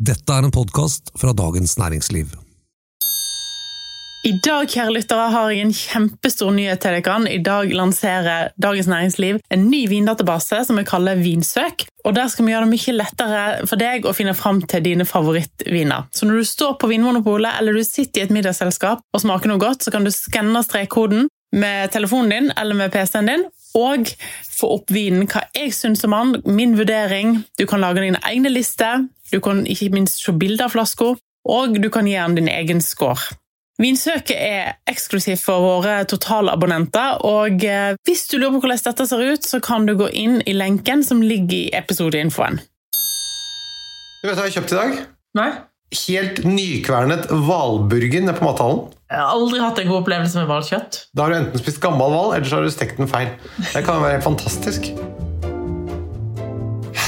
Dette er en podkast fra Dagens Næringsliv. I dag kjære lyttere, har jeg en kjempestor nyhet til dere. I dag lanserer Dagens Næringsliv en ny vindatabase som vi kaller Vinsøk. Og Der skal vi gjøre det mye lettere for deg å finne fram til dine favorittviner. Så når du står på Vinmonopolet eller du sitter i et middagsselskap og smaker noe godt, så kan du skanne strekkoden med telefonen din eller med PC-en din, og få opp vinen hva jeg syns om den, min vurdering. Du kan lage dine egne lister, du kan ikke minst se bilder av flaska, og du kan gi den din egen score. Vinsøket er eksklusivt for våre totalabonnenter, og eh, hvis du lurer på hvordan dette ser ut, så kan du gå inn i lenken som ligger i episodeinfoen. Du vet hva jeg har kjøpt i dag? Nei? Helt nykvernet hvalburger nede på mathallen. Jeg har aldri hatt en god opplevelse med hvalkjøtt. Da har du enten spist gammel hval, eller så har du stekt den feil. Det kan være fantastisk.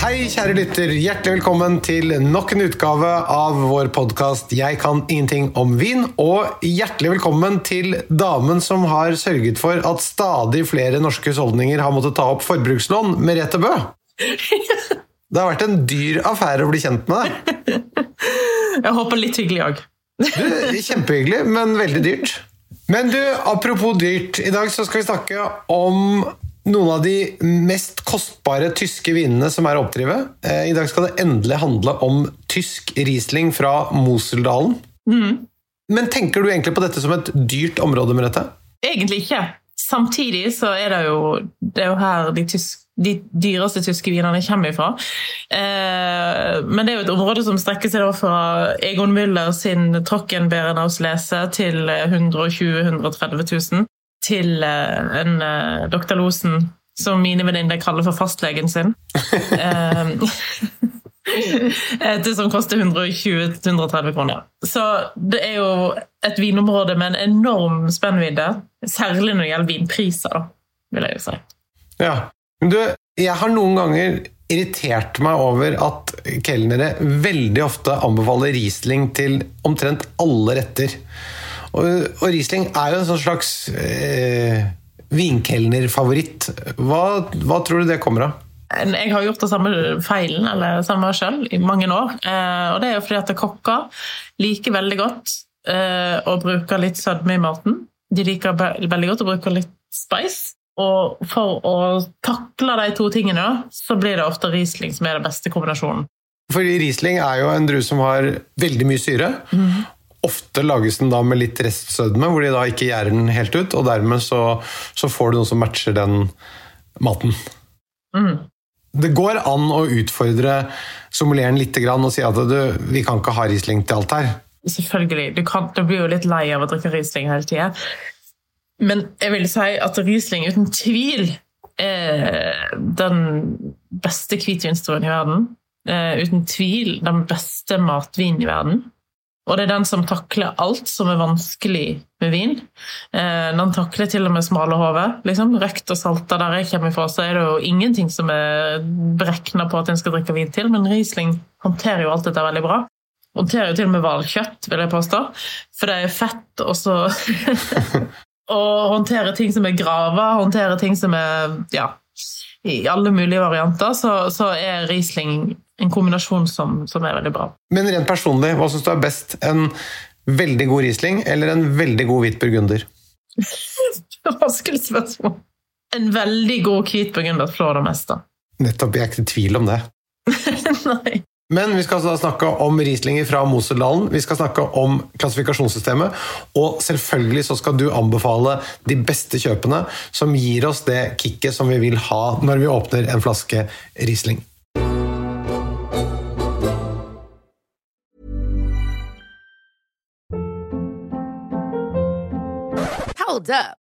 Hei, kjære lytter. Hjertelig velkommen til nok en utgave av vår podkast 'Jeg kan ingenting om vin'. Og hjertelig velkommen til damen som har sørget for at stadig flere norske husholdninger har måttet ta opp forbrukslån, Merete Bø. Det har vært en dyr affære å bli kjent med deg. Jeg håper litt hyggelig òg. Kjempehyggelig, men veldig dyrt. Men du, apropos dyrt. I dag så skal vi snakke om noen av de mest kostbare tyske vinene som er å oppdrive. Eh, I dag skal det endelig handle om tysk Riesling fra Moseldalen. Men tenker du egentlig på dette som et dyrt område, Merete? Egentlig ikke. Samtidig så er det jo, det er jo her de, tysk, de dyreste tyske vinene kommer ifra. Eh, men det er jo et område som strekker seg da fra Egon Müller sin Trockenbeerenauslese til 120 000-130 000, til eh, en eh, Dr. Losen som mine venninner kaller for fastlegen sin. Eh, det som koster 120-130 kroner. Så det er jo et vinområde med en enorm spennvidde, særlig når det gjelder vinpriser, vil jeg jo si. Ja. Men du, jeg har noen ganger irritert meg over at kelnere veldig ofte anbefaler Riesling til omtrent alle retter. Og, og Riesling er jo en sånn slags eh, vinkelnerfavoritt. Hva, hva tror du det kommer av? Jeg har gjort det samme feilen eller samme selv i mange år. Eh, og det er jo fordi at kokker liker veldig godt eh, å bruke litt sødme i maten. De liker veldig godt å bruke litt spice. Og for å takle de to tingene, så blir det ofte Riesling som er den beste kombinasjonen. Fordi Riesling er jo en drue som har veldig mye syre. Ofte lages den da med litt restsødme, hvor de da ikke gjærer den helt ut. Og dermed så, så får du noe som matcher den maten. Mm. Det går an å utfordre sommelieren litt og si at du, vi kan ikke ha Riesling til alt her. Selvfølgelig. Du, kan, du blir jo litt lei av å drikke Riesling hele tida. Men jeg vil si at Riesling uten tvil er den beste hvitvinsdruen i verden. Eh, uten tvil den beste matvinen i verden. Og det er den som takler alt som er vanskelig med vin. Eh, den takler til og med smale hoder. Liksom. Røkt og salta der jeg kommer fra, så er det jo ingenting som er beregna på at en skal drikke vin til, men Riesling håndterer jo alt dette veldig bra. Håndterer jo til og med hvalkjøtt, vil jeg påstå. For det er fett, og så Og håndterer ting som er grava, håndterer ting som er ja, i alle mulige varianter, så, så er Riesling en kombinasjon som, som er veldig bra. Men rent personlig, hva syns du er best? En veldig god Riesling eller en veldig god hvit burgunder? Vanskelig spørsmål. En veldig god hvit burgunder slår det meste. Nettopp, jeg er ikke i tvil om det. Nei. Men vi skal altså da snakke om Rieslinger fra Moseldalen. Vi skal snakke om klassifikasjonssystemet. Og selvfølgelig så skal du anbefale de beste kjøpene som gir oss det kicket som vi vil ha når vi åpner en flaske Riesling. Hold up.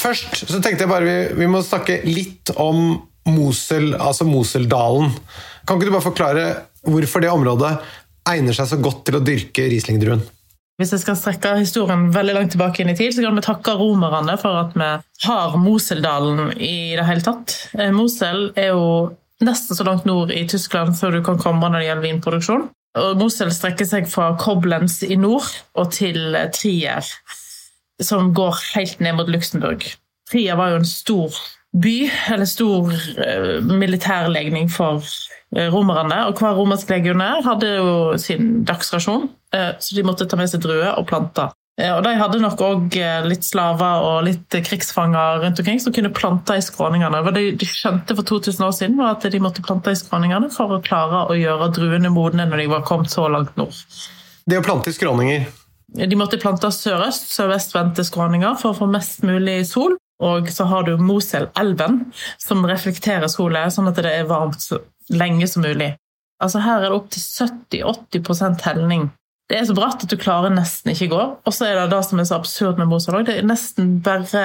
Først så tenkte jeg bare vi, vi må snakke litt om Mosel, altså Moseldalen. Kan ikke du bare forklare hvorfor det området egner seg så godt til å dyrke Riesling-druen? Hvis jeg skal strekke historien veldig langt tilbake inn i tid, så kan vi takke romerne for at vi har Moseldalen i det hele tatt. Eh, Mosel er jo nesten så langt nord i Tyskland før du kan komme når det gjelder vinproduksjon. Og Mosel strekker seg fra Koblenz i nord og til Trier, som går helt ned mot Luxembourg. Trier var jo en stor by, eller stor uh, militærlegning for uh, romerne. Og hver romersk legionær hadde jo sin dagsrasjon, uh, så de måtte ta med seg druer og planter. Og De hadde nok òg litt slaver og litt krigsfanger rundt omkring som kunne plante i skråningene. Hva de skjønte for 2000 år siden, var at de måtte plante i skråningene for å klare å gjøre druene modne når de var kommet så langt nord. Det å plante i skråninger? De måtte plante sørøst, sørvestvendte skråninger for å få mest mulig sol. Og så har du Moselelven, som reflekterer solet, sånn at det er varmt så lenge som mulig. Altså Her er det opptil 70-80% helning. Det er så bratt at du klarer nesten ikke gå. Og så er det det som er så absurd med Mosel òg. Det er nesten bare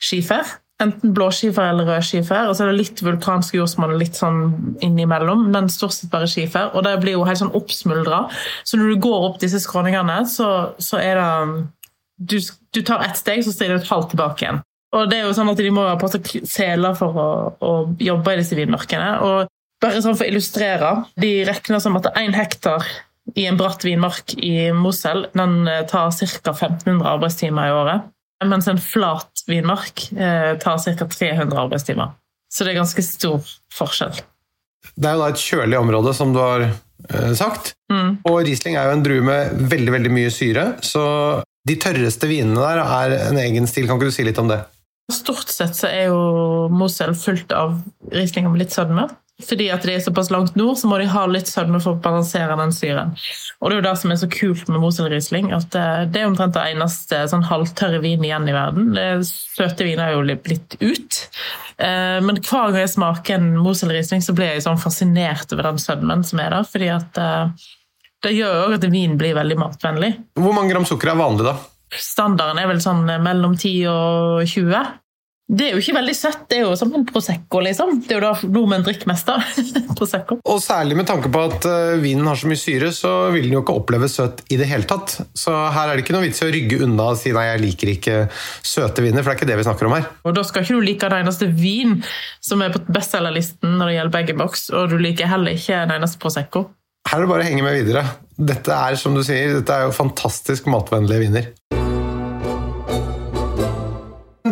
skifer. Enten blåskifer eller rødskifer. Og så er det litt vulkansk jordsmonn litt sånn innimellom, men stort sett bare skifer. Og det blir jo helt sånn oppsmuldra. Så når du går opp disse skråningene, så, så er det du, du tar ett steg, så stiller du et halvt tilbake igjen. Og det er jo sånn at De må ha på seg seler for å, å, jobbe i disse vinmarkene. Og bare sånn For å illustrere De regner som at én hektar i en bratt vinmark i Mosel den eh, tar ca. 1500 arbeidstimer i året. Mens en flat vinmark eh, tar ca. 300 arbeidstimer. Så det er ganske stor forskjell. Det er jo da et kjølig område, som du har eh, sagt. Mm. Og Riesling er jo en drue med veldig veldig mye syre. Så de tørreste vinene der er en egen stil. Kan ikke du si litt om det? Stort sett så er jo Mosel fullt av Riesling med litt sødme. Fordi at de er såpass langt nord, så må de ha litt sødme for å balansere den syren. Og det er jo det som er så kult med Mosel Riesling, at eh, det er omtrent det eneste sånn halvtørre vin igjen i verden. Det søte viner er jo blitt ut. Eh, men hver gang jeg smaker en Mosel Riesling, så blir jeg sånn fascinert over den sødmen som er der. fordi at eh, det gjør jo at vin blir veldig matvennlig. Hvor mange gram sukker er vanlig, da? Standarden er vel sånn mellom 10 og 20. Det er jo ikke veldig søtt. Det er jo som en Prosecco, liksom. Det er jo da nordmenn drikker mest av. Prosecco. Og særlig med tanke på at uh, vinen har så mye syre, så vil den jo ikke oppleve søt i det hele tatt. Så her er det ikke noe vits i å rygge unna og si nei, jeg liker ikke søte viner, for det er ikke det vi snakker om her. Og da skal ikke du like den eneste vin som er på bestselgerlisten når det gjelder bag-in-box, og du liker heller ikke den eneste Prosecco. Her er det bare å henge med videre. Dette er som du sier, dette er jo fantastisk matvennlige viner.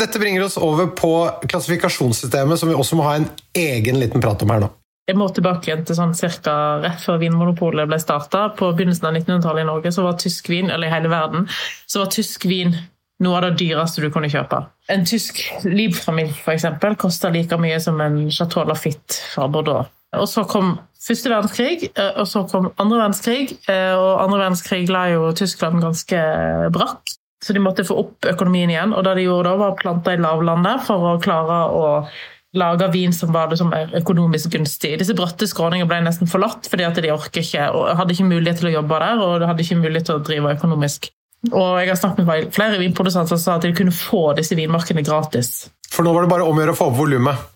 Dette bringer oss over på klassifikasjonssystemet, som vi også må ha en egen liten prat om her nå. Jeg må tilbake igjen til sånn cirka rett før Vinmonopolet ble starta. På begynnelsen av 1900-tallet i Norge så var tysk vin, eller i hele verden, så var tysk vin noe av det dyreste du kunne kjøpe. En tysk Liebfamilj for eksempel, kosta like mye som en Chateau Lafitte fra Bordeaux. Og så kom første verdenskrig, eh, og så kom andre verdenskrig. Eh, og andre verdenskrig la jo Tyskland ganske brakk. Så de måtte få opp økonomien igjen. Og det de gjorde da, var å plante i lavlandet for å klare å lage vin som var liksom økonomisk gunstig. Disse bratte skråningene ble nesten forlatt fordi at de orket ikke og hadde ikke mulighet til å jobbe der og hadde ikke mulighet til å drive økonomisk. Og jeg har snakket med flere vinprodusenter som sa at de kunne få disse vinmarkene gratis. For nå var det bare om å gjøre å få opp volumet?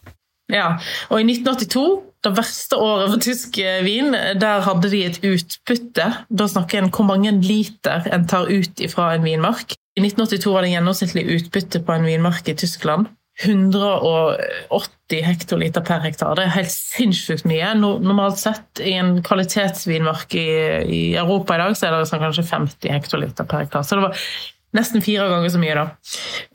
Ja, og i 1982 det verste året for tysk eh, vin, der hadde de et utbytte. Da snakker en hvor mange liter en tar ut fra en vinmark. I 1982 var det gjennomsnittlig utbytte på en vinmark i Tyskland. 180 hektoliter per hektar. Det er helt sinnssykt mye. Normalt sett i en kvalitetsvinmark i, i Europa i dag, så er det sånn kanskje 50 hektoliter per hektar. Så det var Nesten fire ganger så mye, da.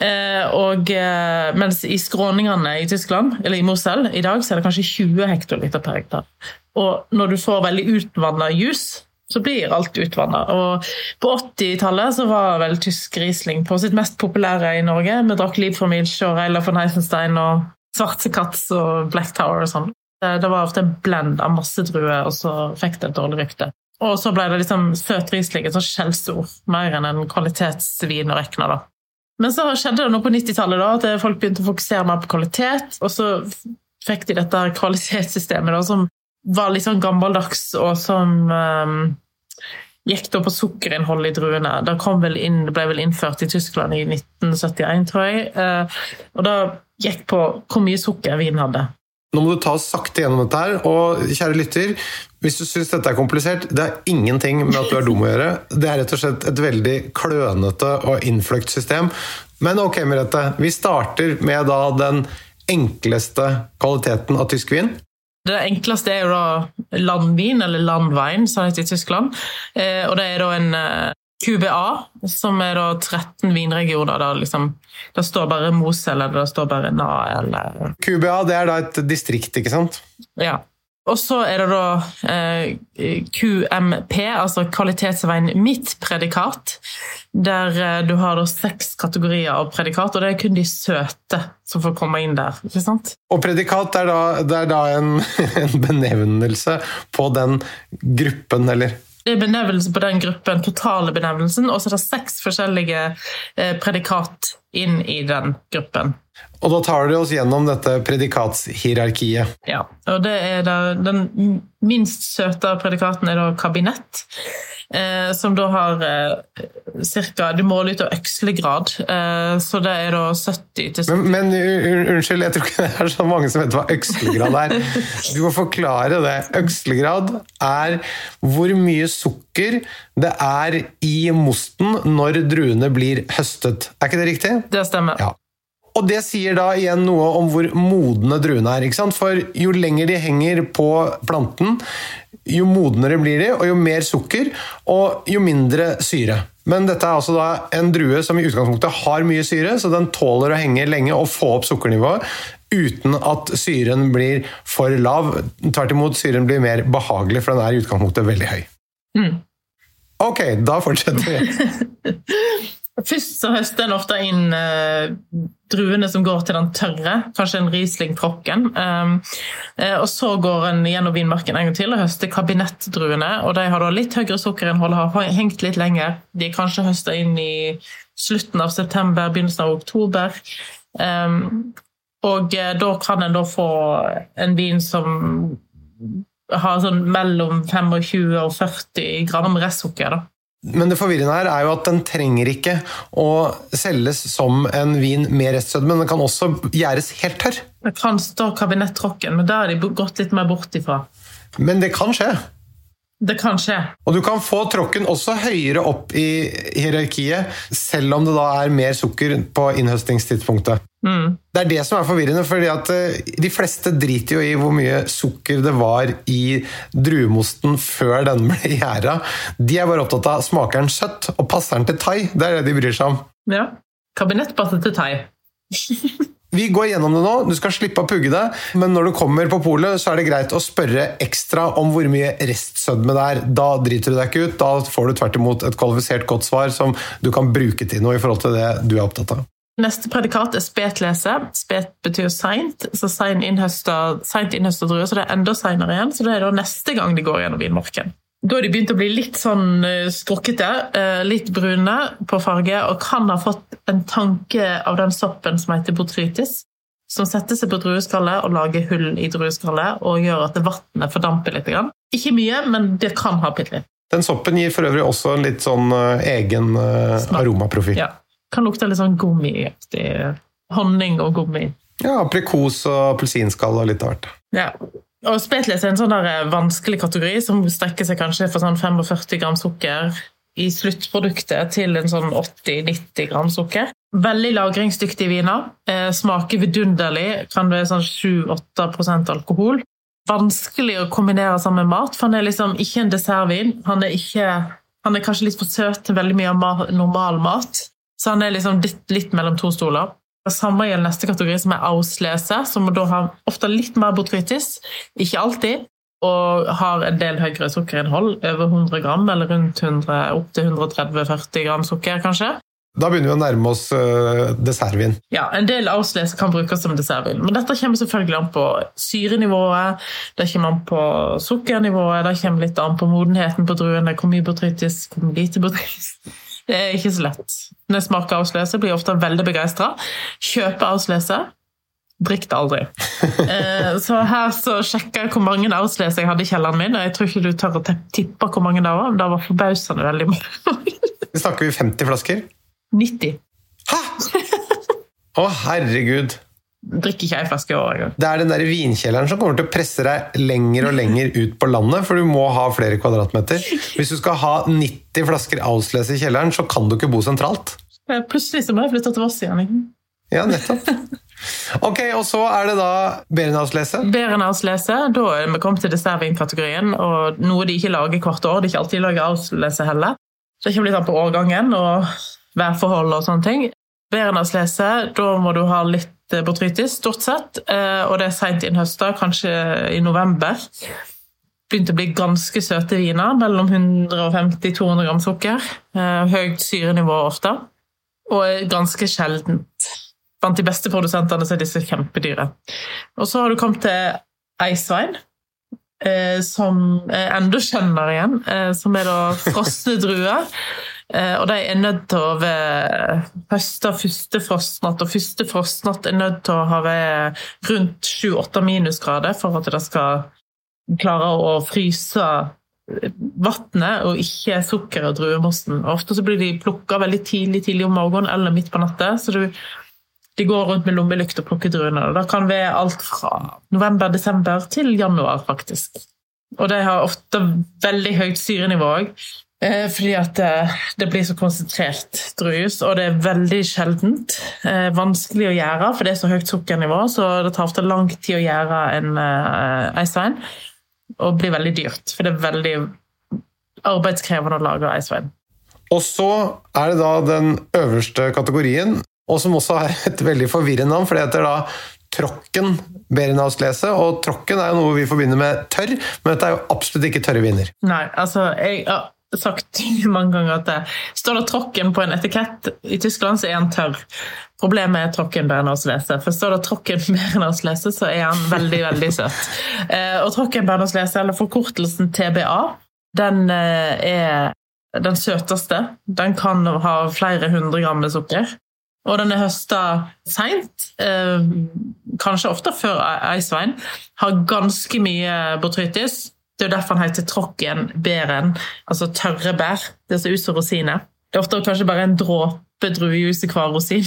Eh, og, eh, mens i skråningene i Tyskland, eller i Mosel, i dag så er det kanskje 20 hektoliter per hektar. Og når du får veldig utvanna juice, så blir alt utvanna. På 80-tallet så var vel tysk Riesling på sitt mest populære i Norge. Vi drakk Liv von Milch og Reila von Heisenstein og Svarte Katz og Black Tower og sånn. Det var ofte en blend av masse druer, og så fikk det et dårlig rykte. Og så ble det liksom søt Riesling et skjellsord, mer enn en kvalitetsvin å regne. da. Men så skjedde det noe på 90-tallet, da, at folk begynte å fokusere mer på kvalitet. Og så fikk de dette kvalitetssystemet da, som var litt sånn gammeldags, og som um, gikk da på sukkerinnhold i druene. Det ble vel innført i Tyskland i 1971, tror jeg. Uh, og da gikk på hvor mye sukker vinen hadde. Nå må du ta sakte gjennom dette her. Og kjære lytter, hvis du syns dette er komplisert, det har ingenting med at du er dum å gjøre. Det er rett og slett et veldig klønete og innfløkt system. Men ok, Merete. Vi starter med da den enkleste kvaliteten av tysk vin. Det enkleste er jo da landvin, eller landvein, som det heter i Tyskland. Eh, og det er da en eh, QBA, som er da 13 vinregioner. Der liksom, det står bare Mosel, eller det står bare Na, eller QBA det er da et distrikt, ikke sant? Ja. Og så er det da eh, QMP, altså kvalitetsveien mitt predikat. Der eh, du har da seks kategorier av predikat, og det er kun de søte som får komme inn der. ikke sant? Og predikat er da, det er da en, en benevnelse på den gruppen, eller det er benevnelse på den gruppen, totale benevnelsen, og så er det seks forskjellige eh, predikat inn i den gruppen. Og da tar du oss gjennom dette predikatshierarkiet. Ja, og det er da, Den minst søte predikaten er da kabinett. Eh, som da har eh, cirka, Du måler ut av økslegrad, eh, så det er da 70 til 70 Men, men unnskyld, jeg tror ikke det er så mange som vet hva økslegrad er. Du må forklare det. Økslegrad er hvor mye sukker det er i mosten når druene blir høstet. Er ikke det riktig? Det stemmer. Ja. Og det sier da igjen noe om hvor modne druene er. ikke sant? For jo lenger de henger på planten, jo modnere blir de, og jo mer sukker, og jo mindre syre. Men dette er altså da en drue som i utgangspunktet har mye syre, så den tåler å henge lenge og få opp sukkernivået uten at syren blir for lav. Tvert imot, syren blir mer behagelig, for den er i utgangspunktet veldig høy. Mm. Ok, da fortsetter vi. Først så høster en ofte inn eh, druene som går til den tørre, kanskje en Riesling Trocken. Um, eh, og så går en gjennom vinmarken en gang til og høster kabinettdruene. og De har da litt høyere sukkerinnhold, har hengt litt lenger. De er kanskje høsta inn i slutten av september, begynnelsen av oktober. Um, og eh, da kan en da få en vin som har sånn mellom 25 og 40 gram restsukker. da. Men det forvirrende her er jo at den trenger ikke å selges som en vin med restsødme, men den kan også gjæres helt tørr. Det kan stå kabinettrocken, men da har de gått litt mer bort ifra. Men det kan skje. Det kan skje. Og du kan få tråkken også høyere opp i hierarkiet, selv om det da er mer sukker på innhøstingstidspunktet. Mm. Det er det som er forvirrende, fordi at eh, de fleste driter jo i hvor mye sukker det var i druemosten før den ble gjæra. De er bare opptatt av smaker den søtt, og passer den til thai. Det er det de bryr seg om. Ja. Kabinettpasset til thai. Vi går gjennom det nå, du skal slippe å pugge det, men når du kommer på polet, så er det greit å spørre ekstra om hvor mye restsødme det er. Da driter du deg ikke ut, da får du tvert imot et kvalifisert godt svar som du kan bruke til noe i forhold til det du er opptatt av. Neste predikat er spetlese. Spet betyr seint, så seint innhøsta druer, så det er enda seinere igjen. Så det er da neste gang de går gjennom vinmarken. Da har de begynt å bli litt sånn skrukkete, litt brune på farge, og kan ha fått en tanke av den soppen som heter botrytis, som setter seg på drueskallet og lager hull i drueskallet og gjør at vannet fordamper litt. Ikke mye, men det kan ha bitte litt. Den soppen gir for øvrig også en litt sånn egen aromaprofil. Ja. Kan lukte litt sånn gummiaktig. Honning og gummi. Ja, aprikos og appelsinskall og litt av hvert. Ja. Og Spetless er en sånn der vanskelig kategori som strekker seg kanskje fra sånn 45 gram sukker i sluttproduktet til en sånn 80-90 gram sukker. Veldig lagringsdyktige viner. Eh, smaker vidunderlig. Kan være sånn 7-8% alkohol. Vanskelig å kombinere sammen med mat, for han er liksom ikke en dessertvin. Han er, ikke, han er kanskje litt for søt til veldig mye normal mat. Så han er liksom litt, litt mellom to stoler. Det samme gjelder neste kategori, som er auslese, som da har ofte litt mer botrytis, ikke alltid, og har en del høyere sukkerinnhold, over 100 gram, eller rundt 100, opptil 130-40 gram sukker, kanskje. Da begynner vi å nærme oss uh, dessertvin. Ja, En del auslese kan brukes som dessertvin, men dette kommer selvfølgelig an på syrenivået, det kommer an på sukkernivået, det kommer litt an på modenheten på druene, hvor mye botrytis, hvor lite botrytis. Det er ikke så lett. Når jeg smaker avsløse, blir jeg ofte veldig begeistra. Kjøper avsløse. Drikk det aldri. eh, så her så sjekka jeg hvor mange avsløse jeg hadde i kjelleren min, og jeg tror ikke du tør å tippe hvor mange det var, men det var forbausende veldig mange. Snakker vi 50 flasker? 90. Hæ?! Å, herregud. Drikker ikke ei flaske i året engang. Det er den der vinkjelleren som kommer til å presse deg lenger og lenger ut på landet, for du må ha flere kvadratmeter. Hvis du skal ha 90 flasker Auslese i kjelleren, så kan du ikke bo sentralt. Plutselig så må jeg flytte til Voss igjen. Ja, nettopp. Ok, og så er det da Berenauslese. Berenauslese, da er vi kommet til dessertvinkategorien, og noe de ikke lager hvert år. De ikke alltid lager auslese heller. Så det kommer litt an på årgangen og værforhold og sånne ting. Berenauslese, da må du ha litt botrytis, stort sett, eh, og det er seint innhøsta, kanskje i november. Begynte å bli ganske søte viner, mellom 150-200 gram sukker. Eh, Høyt syrenivå ofte, og ganske sjeldent. Blant de beste produsentene så er disse kjempedyre. Og så har du kommet til Eiswein, eh, som jeg enda kjenner igjen, eh, som er da frosne druer. Eh, og de er nødt til å høsta første frostnatt, og første frostnatt er nødt til å ha vært rundt 7-8 minusgrader for at det skal klare å fryse vannet og ikke sukkeret og druemosten. Ofte så blir de plukka veldig tidlig tidlig om morgenen eller midt på natta. så du de går rundt med lommelykt og plukker druene. Det kan være alt fra november-desember til januar, faktisk. Og de har ofte veldig høyt syrenivå òg, fordi at eh, det blir så konsentrert druejus. Og det er veldig sjeldent. eh, Vanskelig å gjøre, for det er så høyt sukkernivå, så det tar ofte lang tid å gjøre en eisvein. Og blir veldig dyrt, for det er veldig arbeidskrevende å lage eisvein. Og så er det da den øverste kategorien, og som også er et veldig forvirrende navn, for det heter da Trokken Berenauslese. Og Trokken er jo noe vi forbinder med tørr, men dette er jo absolutt ikke tørre viner. Nei, altså, jeg sagt mange ganger at det, står det 'tråkken' på en etikett i Tyskland, så er han tørr. Problemet er Trocken Bernauslese. For står det Trocken Bernauslese, så er han veldig, veldig søt. Eh, og Trocken Bernauslese, eller forkortelsen TBA, den eh, er den søteste. Den kan ha flere hundre gram med sukker. Og den er høsta seint, eh, kanskje ofte før eisvein. Har ganske mye botrytis. Det er jo derfor han heter trokken bæren, altså tørre bær. Det ser ut som rosiner. Det er ofte kanskje bare en dråpe druejus i hver rosin.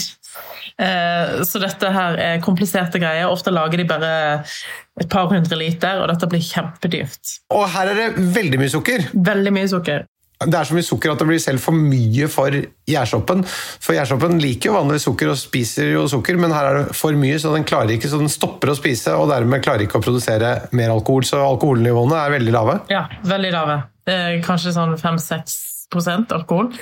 Eh, Så dette her er kompliserte greier. Ofte lager de bare et par hundre liter, og dette blir kjempedyrt. Og her er det veldig mye sukker. Veldig mye sukker. Det er så mye sukker at det blir selv for mye for gjærsoppen. For gjærsoppen liker jo vanligvis sukker og spiser jo sukker, men her er det for mye, så den klarer ikke, så den stopper å spise, og dermed klarer ikke å produsere mer alkohol. Så alkoholnivåene er veldig lave. Ja, veldig lave. Det er kanskje sånn 5-6 alkohol.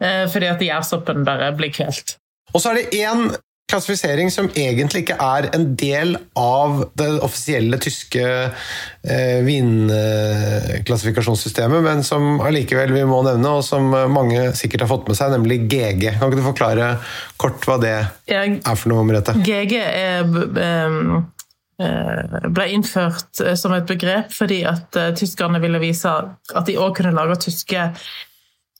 Eh, Fordi at gjærsoppen bare blir kvelt. Og så er det én klassifisering som egentlig ikke er en del av det offisielle tyske eh, vinklassifikasjonssystemet, men som allikevel vi må nevne, og som mange sikkert har fått med seg, nemlig GG. Kan ikke du forklare kort hva det er for noe, Merete? GG er, eh, ble innført eh, som et begrep fordi at eh, tyskerne ville vise at de òg kunne lage tyske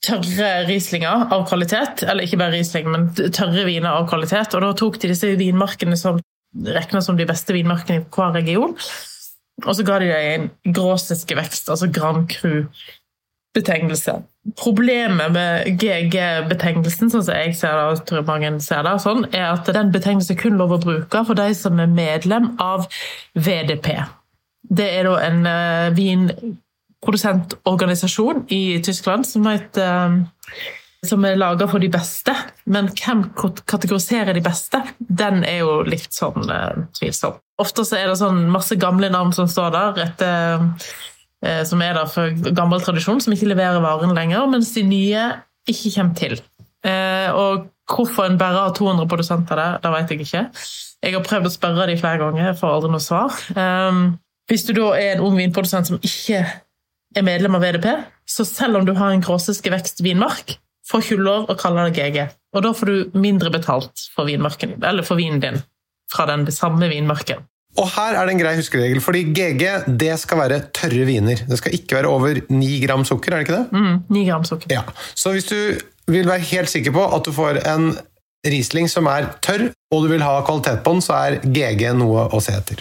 tørre Rieslinger av kvalitet. Eller ikke bare Riesling, men tørre viner av kvalitet. Og da tok de disse vinmarkene som regna som de beste vinmarkene i hver region, og så ga de dem en gråsiske vekst, altså Grand Cru-betegnelse. Problemet med GG-betegnelsen, sånn som jeg ser det, og tror mange ser det, sånn, er at den betegnelsen kun lov å bruke for de som er medlem av VDP. Det er da en uh, vinprodusentorganisasjon i Tyskland som, heter, eh, som er laga for de beste. Men hvem kategoriserer de beste? Den er jo litt sånn uh, tvilsom. Ofte så er det sånn masse gamle navn som står der, etter, eh, som er der for gammel tradisjon, som ikke leverer varen lenger, mens de nye ikke kommer til. Eh, og hvorfor en bare har 200 produsenter der, det vet jeg ikke. Jeg har prøvd å spørre dem flere ganger, jeg får aldri noe svar. Hvis du da er en ung vinprodusent som ikke er medlem av VDP, så selv om du har en gråsiske vekst vinmark, får ikke du lov å kalle det GG. Og da får du mindre betalt for, vinmarken, eller for vinen din fra den samme vinmarken. Og her er det en grei huskeregel, fordi GG det skal være tørre viner. Det skal ikke være over 9 gram sukker, er det ikke det? Mm, 9 gram sukker. Ja. Så hvis du vil være helt sikker på at du får en Riesling som er tørr, og du vil ha kvalitet på den, så er GG noe å se etter.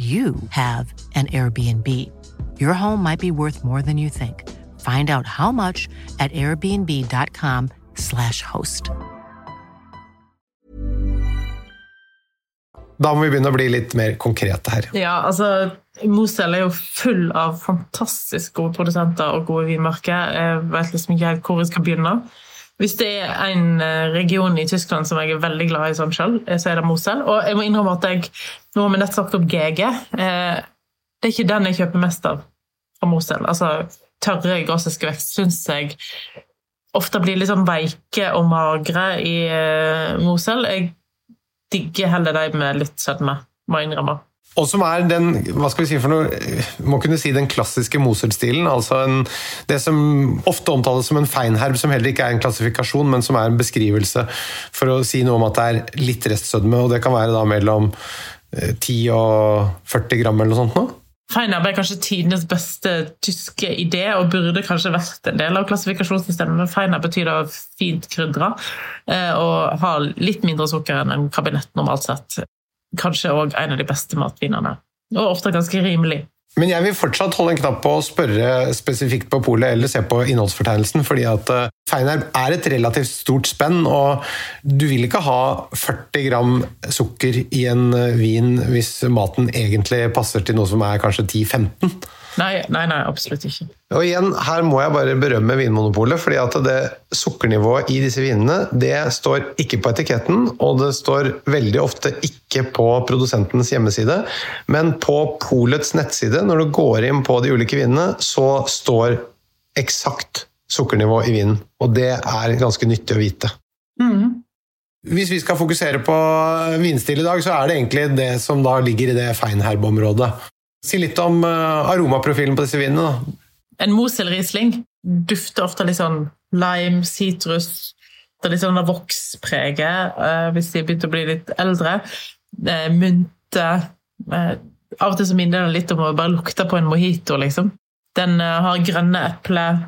you have an Airbnb. Your home might be worth more than you think. Find out how much at airbnb.com/slash host. Da må vi begynne å bli litt mer konkrete her. Ja, altså Mosel er jo full av fantastisk gode produsenter og gode vinmarker. Jeg vet liksom ikke helt hvor jeg skal begynne. Hvis det er en eh, region i Tyskland som jeg er veldig glad i sånn selv, så er det Mosel. Og jeg må innrømme at jeg Nå har vi nett sagt opp GG. Eh, det er ikke den jeg kjøper mest av fra Mosel. Altså, tørre grossiske vekst syns jeg ofte blir litt sånn veike og magre i eh, Mosel. Jeg digger heller de med litt sødme, må jeg innrømme. Og som er den hva skal vi si for noe, må kunne si den klassiske Moser-stilen. altså en, Det som ofte omtales som en feinherb, som heller ikke er en klassifikasjon, men som er en beskrivelse for å si noe om at det er litt restsødme. og Det kan være da mellom 10 og 40 gram eller noe sånt. nå. Feinherb er kanskje tidenes beste tyske idé, og burde kanskje vært en del av klassifikasjonssystemet. Men feinherb betyr da fint krydra, og har litt mindre sukker enn en kabinett normalt sett kanskje òg en av de beste matvinene. Og ofte ganske rimelig. Men jeg vil fortsatt holde en knapp på å spørre spesifikt på polet eller se på innholdsfortegnelsen, fordi at feinerb er et relativt stort spenn, og du vil ikke ha 40 gram sukker i en vin hvis maten egentlig passer til noe som er kanskje 10-15. Nei, nei, nei, absolutt ikke. Og igjen, Her må jeg bare berømme Vinmonopolet, fordi at det sukkernivået i disse vinene det står ikke på etiketten, og det står veldig ofte ikke på produsentens hjemmeside, men på polets nettside, når du går inn på de ulike vinene, så står eksakt sukkernivå i vinen. Og det er ganske nyttig å vite. Mm. Hvis vi skal fokusere på vinstil i dag, så er det egentlig det som da ligger i det feinherb-området. Si litt om aromaprofilen på disse vinene. da. En Mosel-riesling dufter ofte litt sånn lime, sitrus Det er litt sånn vokspreget hvis de begynte å bli litt eldre. Mynte Av og til så minner den litt om å bare lukte på en mojito, liksom. Den har grønne epler,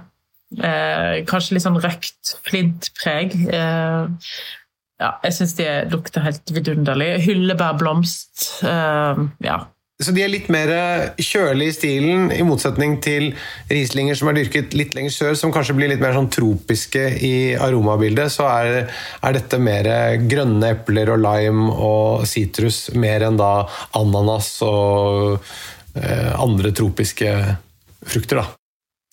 kanskje litt sånn røkt flintpreg. Ja, jeg syns de lukter helt vidunderlig. Hyllebærblomst. Ja, så de er litt mer kjølige i stilen, i motsetning til rieslinger som er dyrket litt lenger sør, som kanskje blir litt mer sånn tropiske i aromabildet. Så er, er dette mer grønne epler og lime og sitrus, mer enn da ananas og eh, andre tropiske frukter, da.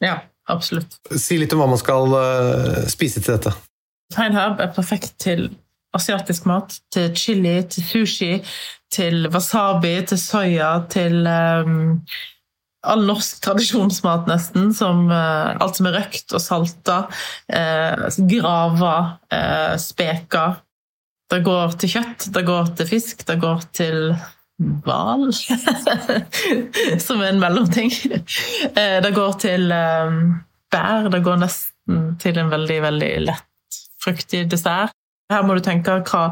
Ja, absolutt. Si litt om hva man skal eh, spise til dette. Feinherb er perfekt til asiatisk mat, til chili, til sushi, til wasabi, til soya, til um, all norsk tradisjonsmat, nesten. Som uh, alt som er røkt og salta. Uh, grava, uh, speka. Det går til kjøtt, det går til fisk, det går til hval. som er en mellomting. det går til um, bær. Det går nesten til en veldig, veldig lett fruktig dessert. Her må du tenke hva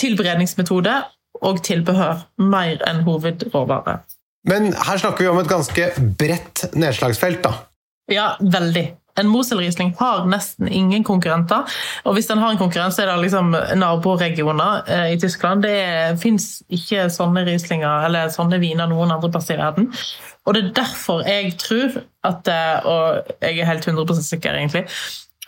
tilberedningsmetode og tilbehør mer enn hovedråvare. Men her snakker vi om et ganske bredt nedslagsfelt, da? Ja, veldig. En Mosel-Riesling har nesten ingen konkurrenter. Og hvis den har en konkurrent, så er det liksom naboregioner eh, i Tyskland. Det fins ikke sånne Rieslinger eller sånne viner noen andre plasser i verden. Og det er derfor jeg tror at Og jeg er helt 100% sikker, egentlig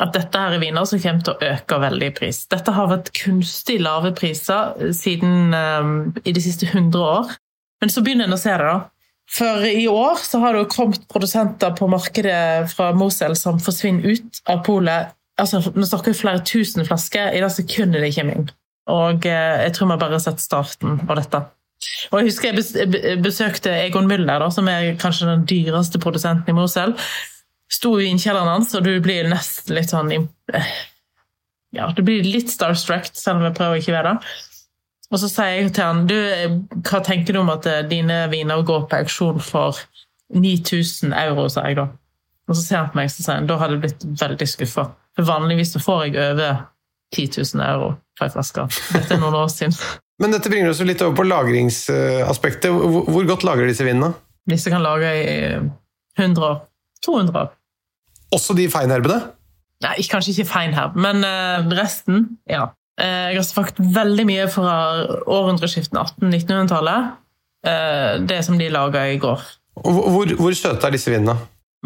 at dette her er viner som kommer til å øke veldig i pris. Dette har vært kunstig lave priser siden um, i de siste 100 år. Men så begynner en å se det, da. For i år så har det kommet produsenter på markedet fra Mosel som forsvinner ut av polet. Altså, Nå snakker vi flere tusen flasker i det sekundet de kommer inn. Og eh, jeg tror vi bare har sett starten av dette. Og Jeg husker jeg besøkte Egon Müller, da, som er kanskje den dyreste produsenten i Mosel. Sto i innkjelleren hans, og du blir nesten litt sånn Ja, du blir litt starstruck, selv om jeg prøver ikke å være det. Og så sier jeg til han du, hva tenker du om at eh, dine viner går på auksjon for 9000 euro, sa jeg da. Og så ser han på meg og sier han, da hadde jeg blitt veldig skuffa. For vanligvis så får jeg over 10 000 euro for ei flaske. Dette er noen år siden. Men dette bringer oss litt over på lagringsaspektet. Hvor godt lagrer disse vinene? Disse kan lage i 100 år. 200 år. Også de feinherbene? Nei, kanskje ikke feinherb, men eh, resten, ja. Eh, jeg har sagt veldig mye fra århundreskiftet 1800-1900-tallet. Eh, det som de laga i går. Hvor, hvor søte er disse vinene?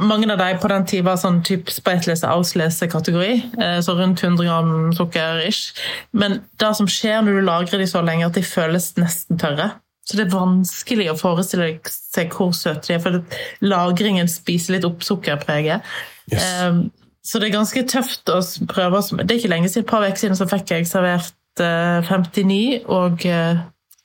Mange av dem på den tid var sånn type speitlese-auslese-kategori. Eh, så rundt 100 gram sukker ish. Men det som skjer når du lagrer de så lenge, at de føles nesten tørre. Så det er vanskelig å forestille seg hvor søte de er, for lagringen spiser litt opp sukkerpreget. Yes. Så det er ganske tøft å prøve. Det er ikke lenge siden, et par uker siden så fikk jeg servert 59 og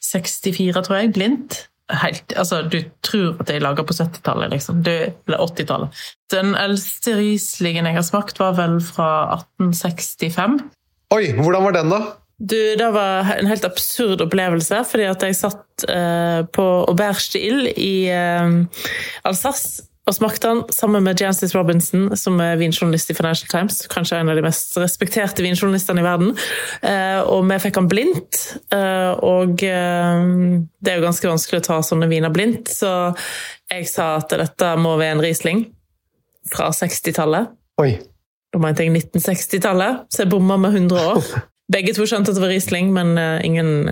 64, tror jeg, blindt. Helt, altså, du tror at jeg lager på 70-tallet, liksom. eller 80-tallet. Den eldste Rieslingen jeg har smakt, var vel fra 1865. Oi, hvordan var den, da? Du, Det var en helt absurd opplevelse, fordi at jeg satt uh, på Auberge de i uh, Alsace og smakte han sammen med Jancis Robinson, som er vinjournalist i Financial Times. Kanskje en av de mest respekterte vinjournalistene i verden. Eh, og vi fikk han blindt. Eh, og eh, det er jo ganske vanskelig å ta sånne viner blindt, så jeg sa at dette må være en Riesling fra 60-tallet. Oi. Da mente jeg 1960-tallet, så jeg bomma med 100 år. Begge to skjønte at det var Riesling, men ingen,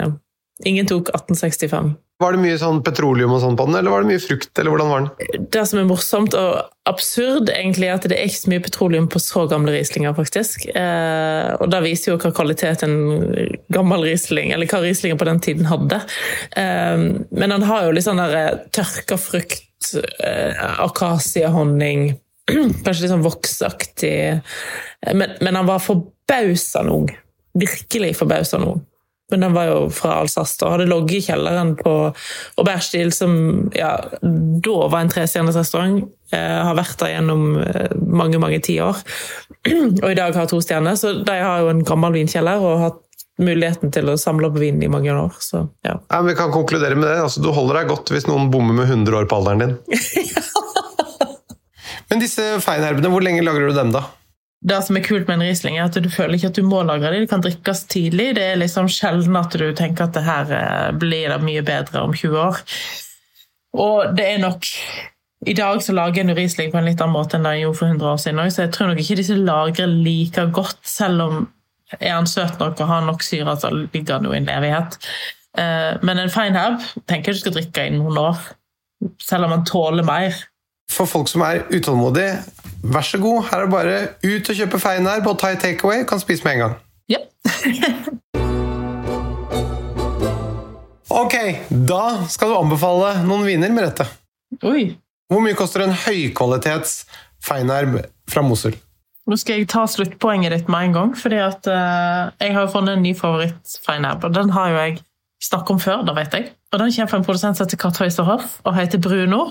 ingen tok 1865. Var det mye sånn petroleum og sånn på den, eller var det mye frukt? eller hvordan var den? Det som er morsomt og absurd, egentlig, er at det er ikke så mye petroleum på så gamle Rieslinger, faktisk. Eh, og det viser jo hva kvalitet en gammel Riesling, eller hva Rieslinger på den tiden hadde. Eh, men han har jo litt sånn der eh, tørka frukt, eh, akasiehonning Kanskje litt sånn voksaktig. Men, men han var forbausende ung. Virkelig forbausende ung men den var jo fra Alsace og hadde ligget i kjelleren på Auberge som ja, da var en trestjerners restaurant. Eh, har vært der gjennom eh, mange, mange tiår. Og i dag har to stjerner, så de har jo en gammel vinkjeller og har hatt muligheten til å samle opp vin i mange år. Så, ja. ja vi kan konkludere med det. Altså, du holder deg godt hvis noen bommer med 100 år på alderen din. Men disse feinherbene, hvor lenge lagrer du dem, da? Det som er kult med en Riesling, er at du føler ikke at du må lagre det. Det kan drikkes tidlig. Det er liksom sjelden at du tenker at det her eh, blir det mye bedre om 20 år. Og det er nok I dag så lager en Riesling på en litt annen måte enn det gjorde for 100 år siden. Så jeg tror nok ikke disse lagrer like godt, selv om er han søt nok og har nok syre, så ligger han jo i en evighet. Eh, men en fine herb tenker jeg du skal drikke i noen år. Selv om han tåler mer. For folk som er utålmodige, vær så god, her er det bare ut og kjøpe Feinherb og ta i takeaway. Kan spise med en gang. Ja. ok, da skal du anbefale noen viner, Merete. Oi. Hvor mye koster en høykvalitets feinerb fra Mosul? Nå skal jeg ta sluttpoenget ditt med en gang, fordi at uh, jeg har funnet en ny favoritt Feinherb. Og den har jo jeg snakket om før, da vet jeg. Og Den kommer fra en produsent som heter Kartøyserhoff og heter Bruno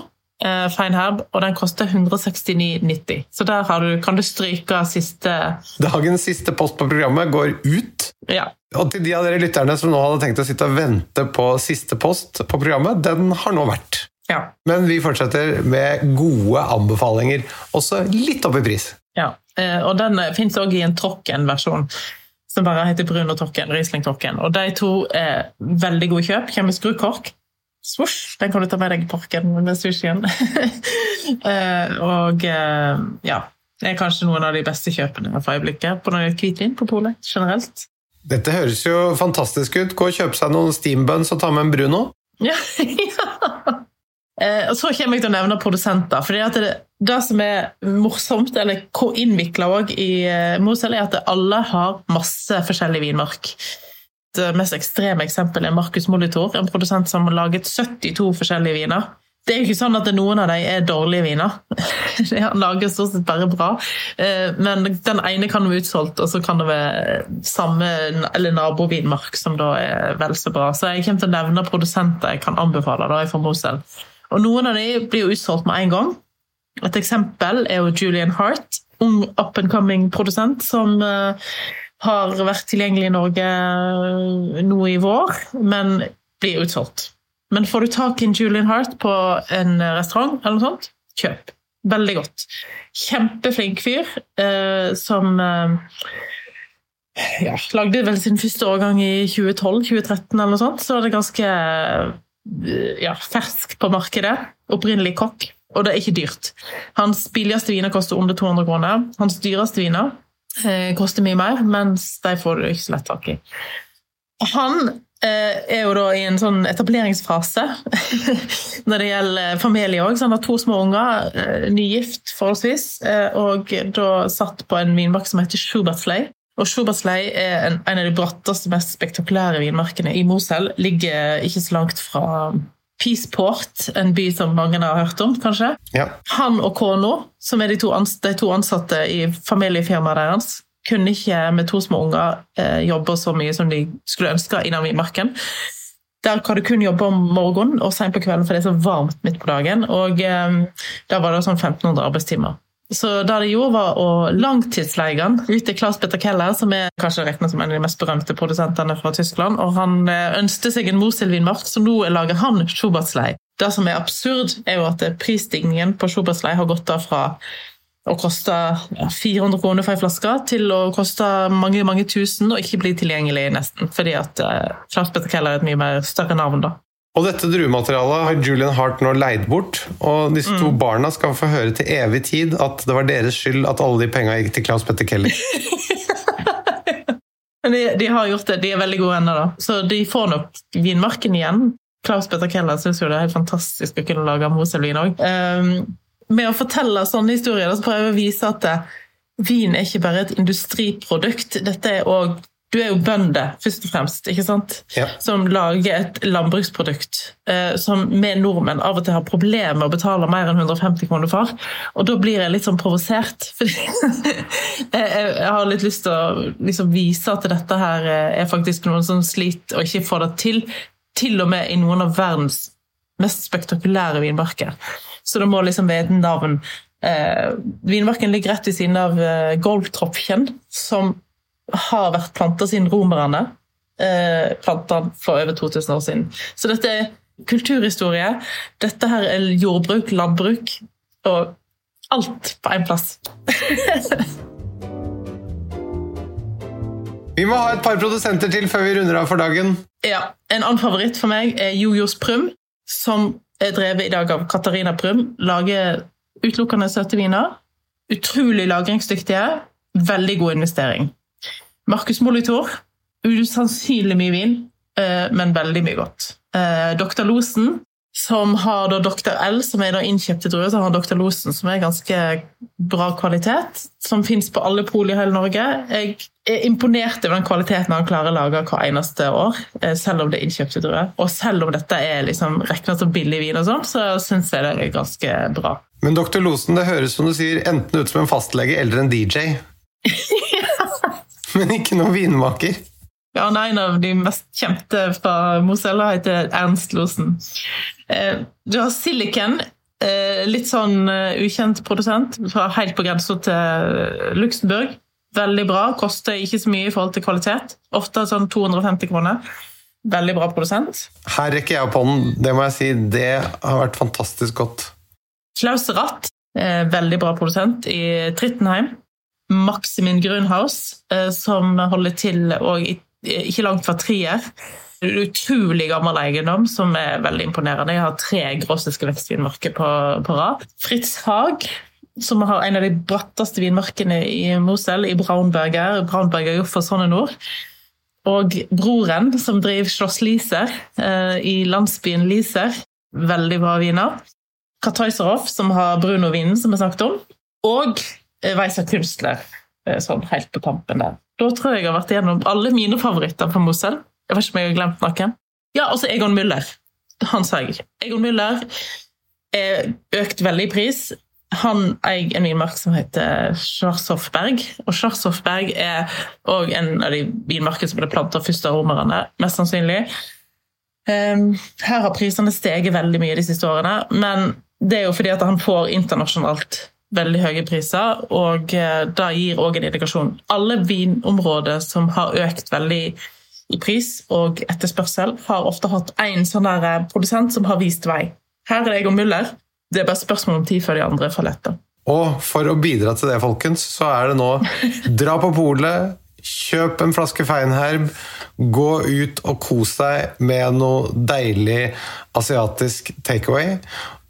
eh, Feinherb, og den koster 169,90. Så der du, kan du stryke siste Dagens siste post på programmet går ut. Ja. Og til de av dere lytterne som nå hadde tenkt å sitte og vente på siste post på programmet, den har nå vært. Ja. Men vi fortsetter med gode anbefalinger, også litt opp i pris. Ja, eh, og den fins òg i en Trocken-versjon som bare heter Brun og Trocken, Riesling Trocken. Og de to er veldig gode kjøp. Kommer skrukork. Svosj! Den kan du ta med deg i parken med sushien. uh, og uh, ja. Det er kanskje noen av de beste kjøpene for øyeblikket på noe hvitvin på polet generelt. Dette høres jo fantastisk ut. Gå og kjøpe seg noen steambuns og ta med en Bruno. Ja, ja. Eh, og så kommer jeg til å nevne produsenter. for det, det, som er morsomt, eller innvikla òg i eh, Mosel, er at alle har masse forskjellig vinmark. Det mest ekstreme eksempelet er Marcus Molitor, en produsent som har laget 72 forskjellige viner. Det er jo ikke sånn at noen av dem er dårlige viner. Han lager stort sett bare bra. Eh, men den ene kan være utsolgt, og så kan det være samme eller nabovinmark som da er vel så bra. Så jeg kommer til å nevne produsenter jeg kan anbefale da, fra Mosel. Og noen av dem blir jo utsolgt med en gang. Et eksempel er jo Julian Hart, ung up and coming produsent som eh, har vært tilgjengelig i Norge nå i vår, men blir utsolgt. Men får du tak i en Julian Hart på en restaurant, eller noe sånt, kjøp. Veldig godt. Kjempeflink fyr eh, som eh, ja, lagde vel sin første årgang i 2012-2013 eller noe sånt. Så det ganske eh, ja, fersk på markedet. Opprinnelig kokk. Og det er ikke dyrt. Hans billigste viner koster under 200 kroner. Hans dyreste viner eh, koster mye mer, mens de får du ikke så lett tak i. Han Eh, er jo da i en sånn etableringsfase når det gjelder familie òg. Han har to små unger, eh, nygift forholdsvis, eh, og da satt på en vinmark som heter Schubertsley. Og Schubertsley er en, en, av de bratteste, mest spektakulære vinmarkene i Mosel. Ligger ikke så langt fra Peaceport, en by som mange har hørt om, kanskje. Ja. Han og kona, som er de to, ansatte i familiefirmaet deres, kunne ikke med to små unger eh, jobbe så mye som de skulle ønske innan vinmarken. Der kan du kun jobbe om morgenen og sent på kvelden, for det er så varmt midt på dagen. Og eh, da var det sånn 1500 arbeidstimer. Så det de gjorde, var å langtidsleie han ut til Claes Petter Keller, som er kanskje regnet som en av de mest berømte produsentene fra Tyskland. Og han eh, ønsket seg en Moselvinmark, så nå lager han Schubertslei. Det som er absurd, er jo at prisstigningen på Schubertslei har gått av fra å koste 400 kroner for ei flaske til å koste mange mange tusen og ikke bli tilgjengelig, nesten. Fordi at Claes Petter Keller er et mye mer større navn, da. Og dette druematerialet har Julian Hart nå leid bort, og disse to mm. barna skal få høre til evig tid at det var deres skyld at alle de penga gikk til Klaus Petter Kelly. Men de, de, har gjort det. De er veldig gode venner, da. Så de får nok vinmarken igjen. Klaus Petter Keller syns jo det er helt fantastisk å kunne lage moselvin òg. Um, med å fortelle sånne historier så prøver jeg å vise at det, vin er ikke bare et industriprodukt. Dette er også, Du er jo bønder, først og fremst, ikke sant? Ja. som lager et landbruksprodukt eh, som vi nordmenn av og til har problemer med å betale mer enn 150 kroner for. Og da blir jeg litt sånn provosert. fordi jeg har litt lyst til å liksom vise at dette her er faktisk noen som sliter og ikke får det til. Til og med i noen av verdens mest spektakulære vinmarker. Så det må liksom være et navn. Eh, vinmarken ligger rett ved siden av eh, Golftroppkjenn, som har vært planta siden romerne. Eh, planta for over 2000 år siden. Så dette er kulturhistorie. Dette her er jordbruk, landbruk og alt på én plass. Vi må ha et par produsenter til før vi runder av for dagen. Ja, En annen favoritt for meg er Jojos Prum, som er drevet i dag av Katarina Prum. Lager utelukkende søte viner. Utrolig lagringsdyktige. Veldig god investering. Markus Molitor. Usannsynlig mye vin, eh, men veldig mye godt. Eh, Dr. Losen, som har da Dr. L, som er da innkjøpte druer, så har Dr. Losen, som er ganske bra kvalitet, som fins på alle pol i hele Norge. Jeg er imponert over den kvaliteten han klarer å lage hver eneste år, eh, selv om det er innkjøpte druer. Og selv om dette er liksom regna som billig vin, og sånn, så syns jeg det er ganske bra. Men Dr. Losen, det høres som du sier enten ut som en fastlege eller en DJ. Men ikke noen vinmaker. Ja, han er en av de mest kjente fra Mosella, heter Ernst Losen. Eh, du har Silicon, eh, litt sånn eh, ukjent produsent, fra helt på grensa til Luxembourg. Veldig bra, koster ikke så mye i forhold til kvalitet. Ofte sånn 250 kroner. Veldig bra produsent. Her rekker jeg opp hånden, det må jeg si. Det har vært fantastisk godt. Klaus Ratt, veldig bra produsent i Trittenheim. Maximin Grunhaus, som holder til ikke langt fra Trier. Utrolig gammel eiendom som er veldig imponerende. Jeg har tre grossiske vekstvinmarker på, på rad. Fritz Haag, som har en av de bratteste vinmarkene i Mosel, i Braunberger. Braunberger jo for sånne Nord. Og broren, som driver Schloss Liser eh, i landsbyen Liser. Veldig bra viner. Kartøyserhoff, som har Bruno-vinen, som vi snakket om. Og eh, Weiser Kunstler, eh, sånn helt på tampen der. Da tror jeg jeg har vært igjennom alle mine favoritter på Mosel. Jeg vet ikke om jeg har glemt noen. Ja, altså Egon Müller. Han sa jeg. Egon Müller er økt veldig i pris. Han eier en vinmark som heter Schwarzhoffberg. Og Schwarzhoffberg er òg en av de vinmarkene som ble planta først av romerne, mest sannsynlig. Um, her har prisene steget veldig mye de siste årene, men det er jo fordi at han får internasjonalt veldig høye priser, og da det gir òg en indikasjon. Alle vinområder som har økt veldig i pris og etterspørsel, har ofte hatt én sånn eh, produsent som har vist vei. Her er det Egon Müller. Det er bare spørsmål om tid før de andre faller etter. Og for å bidra til det, folkens, så er det nå dra på polet, kjøp en flaske Feinherb, gå ut og kos deg med noe deilig asiatisk takeaway.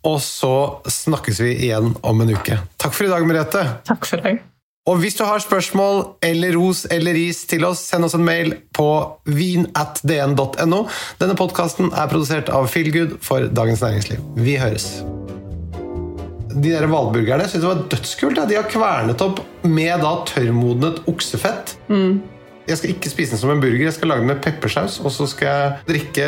Og så snakkes vi igjen om en uke. Takk for i dag, Merete. Takk for deg. Og hvis du har spørsmål eller ros eller ris til oss, send oss en mail på vinatdn.no. Denne podkasten er produsert av Feelgood for Dagens Næringsliv. Vi høres. De der hvalburgerne syns jeg var dødskult. Ja. De har kvernet opp med da tørrmodnet oksefett. Mm. Jeg skal ikke spise den som en burger, jeg skal lage den med peppersaus. Og så skal jeg drikke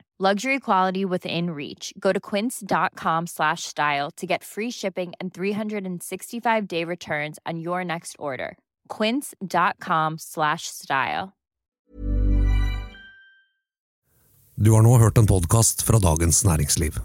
Luxury quality within reach. Go to quince.com slash style to get free shipping and 365 day returns on your next order. Quince.com slash style. Du har nå hørt en podkast fra Dagens Næringsliv.